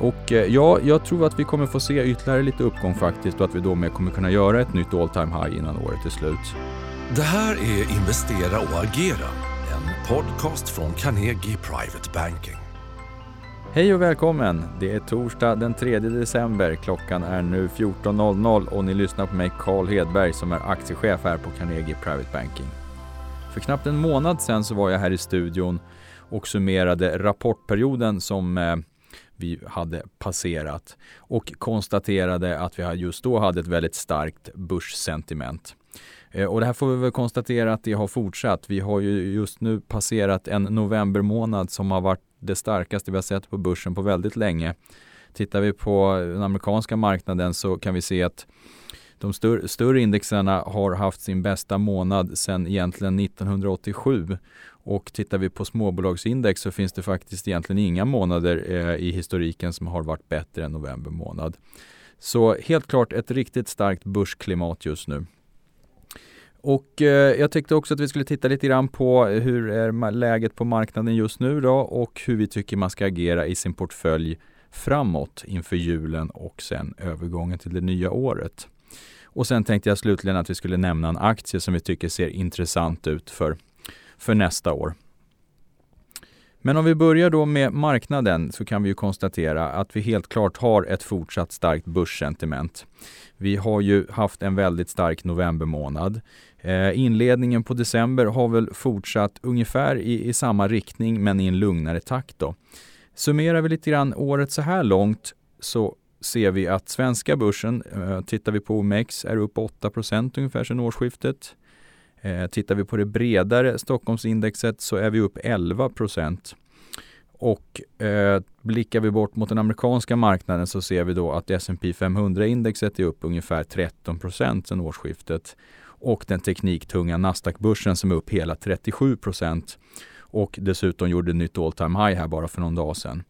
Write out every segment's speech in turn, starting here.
Och eh, ja, jag tror att vi kommer få se ytterligare lite uppgång faktiskt och att vi då med kommer kunna göra ett nytt all time high innan året är slut. Det här är Investera och agera, en podcast från Carnegie Private Banking. Hej och välkommen! Det är torsdag den 3 december. Klockan är nu 14.00 och ni lyssnar på mig Carl Hedberg som är aktiechef här på Carnegie Private Banking. För knappt en månad sedan så var jag här i studion och summerade rapportperioden som eh, vi hade passerat och konstaterade att vi just då hade ett väldigt starkt börssentiment. Eh, och det här får vi väl konstatera att det har fortsatt. Vi har ju just nu passerat en novembermånad som har varit det starkaste vi har sett på börsen på väldigt länge. Tittar vi på den amerikanska marknaden så kan vi se att de större, större indexerna har haft sin bästa månad sedan egentligen 1987 och tittar vi på småbolagsindex så finns det faktiskt egentligen inga månader eh, i historiken som har varit bättre än november månad. Så helt klart ett riktigt starkt börsklimat just nu. Och eh, jag tyckte också att vi skulle titta lite grann på hur är läget på marknaden just nu då och hur vi tycker man ska agera i sin portfölj framåt inför julen och sen övergången till det nya året. Och sen tänkte jag slutligen att vi skulle nämna en aktie som vi tycker ser intressant ut för för nästa år. Men om vi börjar då med marknaden så kan vi ju konstatera att vi helt klart har ett fortsatt starkt börssentiment. Vi har ju haft en väldigt stark novembermånad. Eh, inledningen på december har väl fortsatt ungefär i, i samma riktning men i en lugnare takt då. Summerar vi lite grann året så här långt så ser vi att svenska börsen, eh, tittar vi på OMX, är upp 8% ungefär sedan årsskiftet. Eh, tittar vi på det bredare Stockholmsindexet så är vi upp 11%. Och eh, blickar vi bort mot den amerikanska marknaden så ser vi då att S&P 500-indexet är upp ungefär 13 procent sedan årsskiftet. Och den tekniktunga Nasdaq-börsen som är upp hela 37 procent. Och dessutom gjorde nytt all time high här bara för någon dag sedan.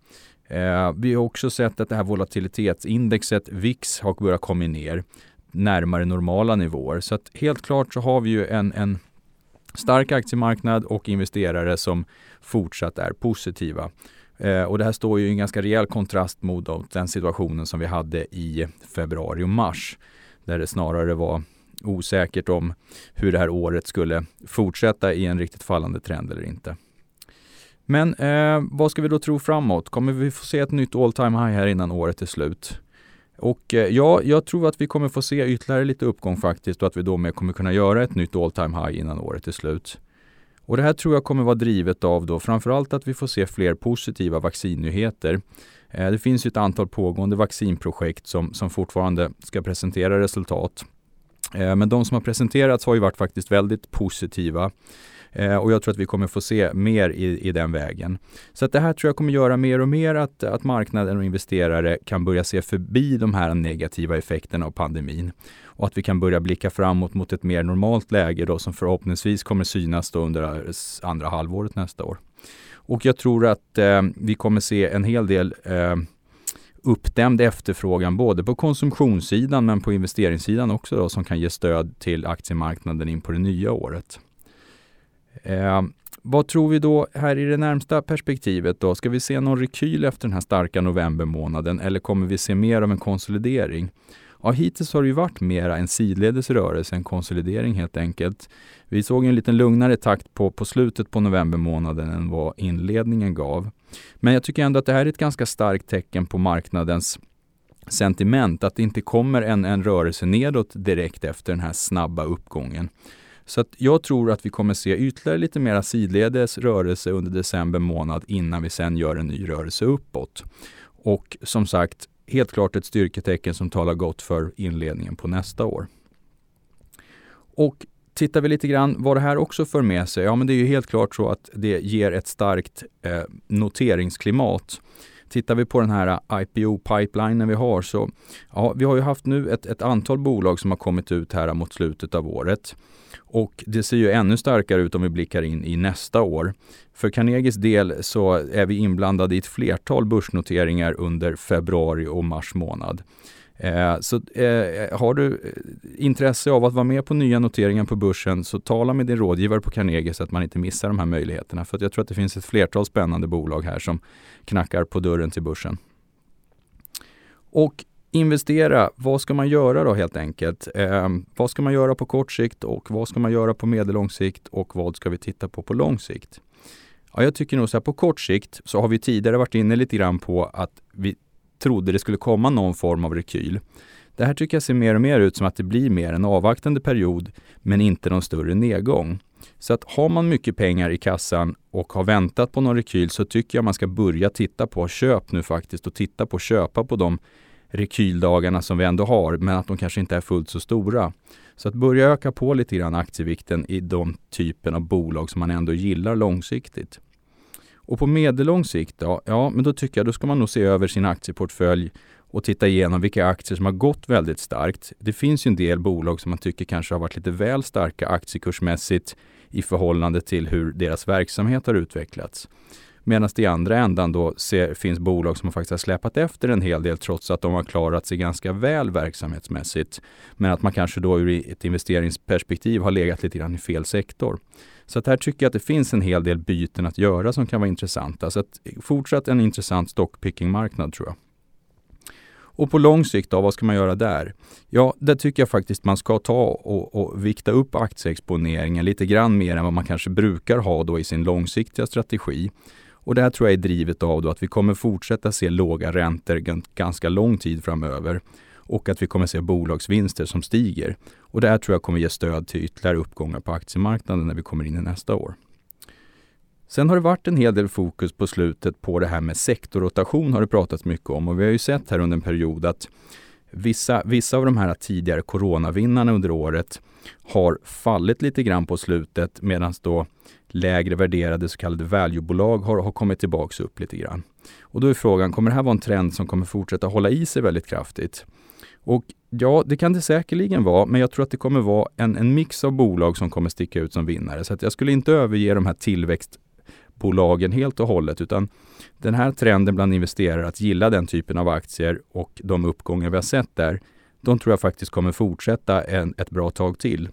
Eh, vi har också sett att det här volatilitetsindexet VIX har börjat komma ner närmare normala nivåer. Så att helt klart så har vi ju en, en stark aktiemarknad och investerare som fortsatt är positiva. Eh, och det här står ju i en ganska rejäl kontrast mot den situationen som vi hade i februari och mars. Där det snarare var osäkert om hur det här året skulle fortsätta i en riktigt fallande trend eller inte. Men eh, vad ska vi då tro framåt? Kommer vi få se ett nytt all time high här innan året är slut? Och eh, ja, jag tror att vi kommer få se ytterligare lite uppgång faktiskt och att vi då med kommer kunna göra ett nytt all time high innan året är slut. Och det här tror jag kommer vara drivet av då framförallt att vi får se fler positiva vaccinnyheter. Eh, det finns ju ett antal pågående vaccinprojekt som, som fortfarande ska presentera resultat. Eh, men de som har presenterats har ju varit faktiskt väldigt positiva. Eh, och jag tror att vi kommer få se mer i, i den vägen. Så att det här tror jag kommer göra mer och mer att, att marknaden och investerare kan börja se förbi de här negativa effekterna av pandemin och att vi kan börja blicka framåt mot ett mer normalt läge då som förhoppningsvis kommer synas då under andra halvåret nästa år. Och jag tror att eh, vi kommer se en hel del eh, uppdämd efterfrågan både på konsumtionssidan men på investeringssidan också då, som kan ge stöd till aktiemarknaden in på det nya året. Eh, vad tror vi då här i det närmsta perspektivet då? Ska vi se någon rekyl efter den här starka novembermånaden eller kommer vi se mer av en konsolidering? Ja, hittills har det ju varit mera en sidledes rörelse, en konsolidering helt enkelt. Vi såg en lite lugnare takt på, på slutet på novembermånaden än vad inledningen gav. Men jag tycker ändå att det här är ett ganska starkt tecken på marknadens sentiment, att det inte kommer en, en rörelse nedåt direkt efter den här snabba uppgången. Så att jag tror att vi kommer se ytterligare lite mera sidledes rörelse under december månad innan vi sen gör en ny rörelse uppåt. Och som sagt, helt klart ett styrketecken som talar gott för inledningen på nästa år. Och tittar vi lite grann vad det här också för med sig, ja men det är ju helt klart så att det ger ett starkt eh, noteringsklimat. Tittar vi på den här IPO-pipelinen vi har så, ja vi har ju haft nu ett, ett antal bolag som har kommit ut här mot slutet av året. Och det ser ju ännu starkare ut om vi blickar in i nästa år. För Carnegies del så är vi inblandade i ett flertal börsnoteringar under februari och mars månad. Eh, så eh, har du eh, intresse av att vara med på nya noteringar på börsen så tala med din rådgivare på Carnegie så att man inte missar de här möjligheterna. För jag tror att det finns ett flertal spännande bolag här som knackar på dörren till börsen. Och investera, vad ska man göra då helt enkelt? Eh, vad ska man göra på kort sikt och vad ska man göra på medellång sikt och vad ska vi titta på på lång sikt? Ja, jag tycker nog så här på kort sikt så har vi tidigare varit inne lite grann på att vi trodde det skulle komma någon form av rekyl. Det här tycker jag ser mer och mer ut som att det blir mer en avvaktande period men inte någon större nedgång. Så att har man mycket pengar i kassan och har väntat på någon rekyl så tycker jag man ska börja titta på köp nu faktiskt och titta på köpa på de rekyldagarna som vi ändå har men att de kanske inte är fullt så stora. Så att börja öka på lite grann aktievikten i de typen av bolag som man ändå gillar långsiktigt. Och på medellång sikt då? Ja, men då tycker jag då ska man nog se över sin aktieportfölj och titta igenom vilka aktier som har gått väldigt starkt. Det finns ju en del bolag som man tycker kanske har varit lite väl starka aktiekursmässigt i förhållande till hur deras verksamhet har utvecklats. Medan det i andra ändan då ser, finns bolag som faktiskt har släpat efter en hel del trots att de har klarat sig ganska väl verksamhetsmässigt. Men att man kanske då ur ett investeringsperspektiv har legat lite grann i fel sektor. Så att här tycker jag att det finns en hel del byten att göra som kan vara intressanta. Så att fortsatt en intressant stockpicking-marknad tror jag. Och på lång sikt då, vad ska man göra där? Ja, där tycker jag faktiskt man ska ta och, och vikta upp aktieexponeringen lite grann mer än vad man kanske brukar ha då i sin långsiktiga strategi. Och det här tror jag är drivet av då att vi kommer fortsätta se låga räntor ganska lång tid framöver och att vi kommer se bolagsvinster som stiger. Och det här tror jag kommer ge stöd till ytterligare uppgångar på aktiemarknaden när vi kommer in i nästa år. Sen har det varit en hel del fokus på slutet på det här med sektorrotation har det pratats mycket om och vi har ju sett här under en period att vissa, vissa av de här tidigare coronavinnarna under året har fallit lite grann på slutet medan då lägre värderade så kallade valuebolag har, har kommit tillbaks upp lite grann. Och då är frågan, kommer det här vara en trend som kommer fortsätta hålla i sig väldigt kraftigt? Och ja, det kan det säkerligen vara, men jag tror att det kommer vara en, en mix av bolag som kommer sticka ut som vinnare. Så att jag skulle inte överge de här tillväxt techbolagen helt och hållet, utan den här trenden bland investerare att gilla den typen av aktier och de uppgångar vi har sett där, de tror jag faktiskt kommer fortsätta en, ett bra tag till.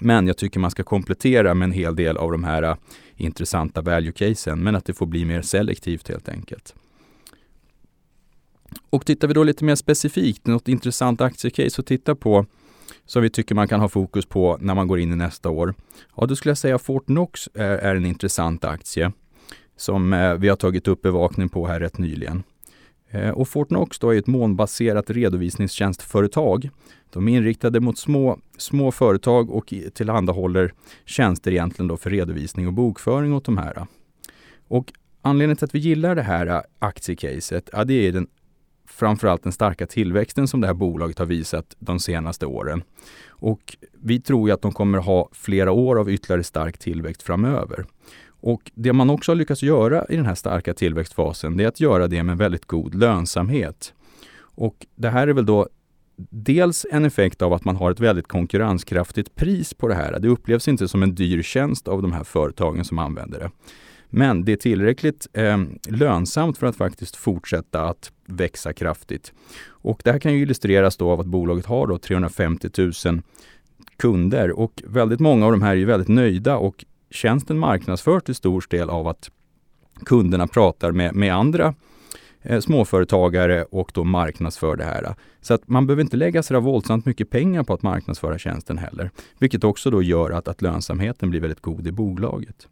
Men jag tycker man ska komplettera med en hel del av de här äh, intressanta value-casen, men att det får bli mer selektivt helt enkelt. Och tittar vi då lite mer specifikt, något intressant aktiecase att titta på som vi tycker man kan ha fokus på när man går in i nästa år. Ja, då skulle jag säga Fortnox är, eh, är en intressant aktie som eh, vi har tagit upp bevakning på här rätt nyligen. Eh, och Fortnox då är ett månbaserat redovisningstjänstföretag. De är inriktade mot små, små företag och tillhandahåller tjänster egentligen då för redovisning och bokföring åt de här. Och anledningen till att vi gillar det här eh, aktiecaset, ja, det är den framförallt den starka tillväxten som det här bolaget har visat de senaste åren. Och vi tror ju att de kommer ha flera år av ytterligare stark tillväxt framöver. Och det man också har lyckats göra i den här starka tillväxtfasen, det är att göra det med väldigt god lönsamhet. Och det här är väl då dels en effekt av att man har ett väldigt konkurrenskraftigt pris på det här. Det upplevs inte som en dyr tjänst av de här företagen som använder det. Men det är tillräckligt eh, lönsamt för att faktiskt fortsätta att växa kraftigt. Och det här kan ju illustreras då av att bolaget har då 350 000 kunder och väldigt många av de här är väldigt nöjda och tjänsten marknadsförs till stor del av att kunderna pratar med, med andra eh, småföretagare och då marknadsför det här. Så att man behöver inte lägga så våldsamt mycket pengar på att marknadsföra tjänsten heller. Vilket också då gör att, att lönsamheten blir väldigt god i bolaget.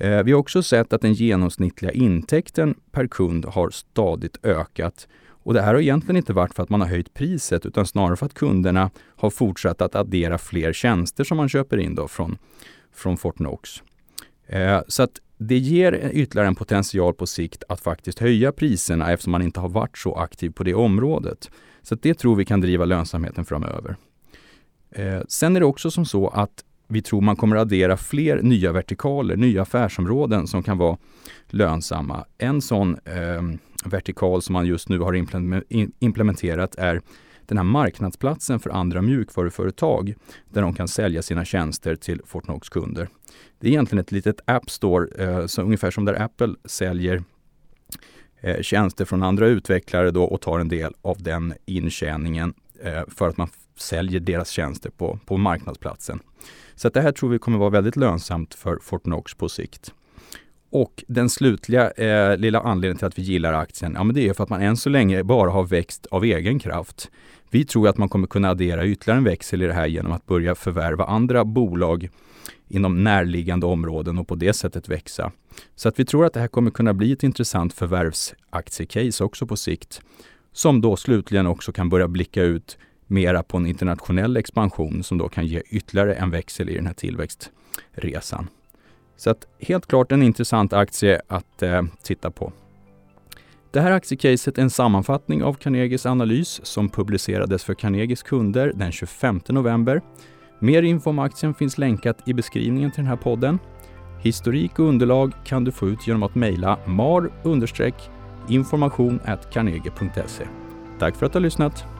Eh, vi har också sett att den genomsnittliga intäkten per kund har stadigt ökat. Och det här har egentligen inte varit för att man har höjt priset utan snarare för att kunderna har fortsatt att addera fler tjänster som man köper in då från, från Fortnox. Eh, så att det ger ytterligare en potential på sikt att faktiskt höja priserna eftersom man inte har varit så aktiv på det området. Så det tror vi kan driva lönsamheten framöver. Eh, sen är det också som så att vi tror man kommer addera fler nya vertikaler, nya affärsområden som kan vara lönsamma. En sån eh, vertikal som man just nu har implementerat är den här marknadsplatsen för andra mjukvaruföretag där de kan sälja sina tjänster till Fortnox kunder. Det är egentligen ett litet App Store, eh, så ungefär som där Apple säljer eh, tjänster från andra utvecklare då och tar en del av den intjäningen eh, för att man säljer deras tjänster på, på marknadsplatsen. Så att det här tror vi kommer vara väldigt lönsamt för Fortnox på sikt. Och den slutliga eh, lilla anledningen till att vi gillar aktien, ja men det är för att man än så länge bara har växt av egen kraft. Vi tror att man kommer kunna addera ytterligare en växel i det här genom att börja förvärva andra bolag inom närliggande områden och på det sättet växa. Så att vi tror att det här kommer kunna bli ett intressant förvärvsaktiecase också på sikt. Som då slutligen också kan börja blicka ut mera på en internationell expansion som då kan ge ytterligare en växel i den här tillväxtresan. Så att helt klart en intressant aktie att eh, titta på. Det här aktiecaset är en sammanfattning av Carnegies analys som publicerades för Carnegies kunder den 25 november. Mer info om aktien finns länkat i beskrivningen till den här podden. Historik och underlag kan du få ut genom att mejla mar-information.carnegie.se Tack för att du har lyssnat!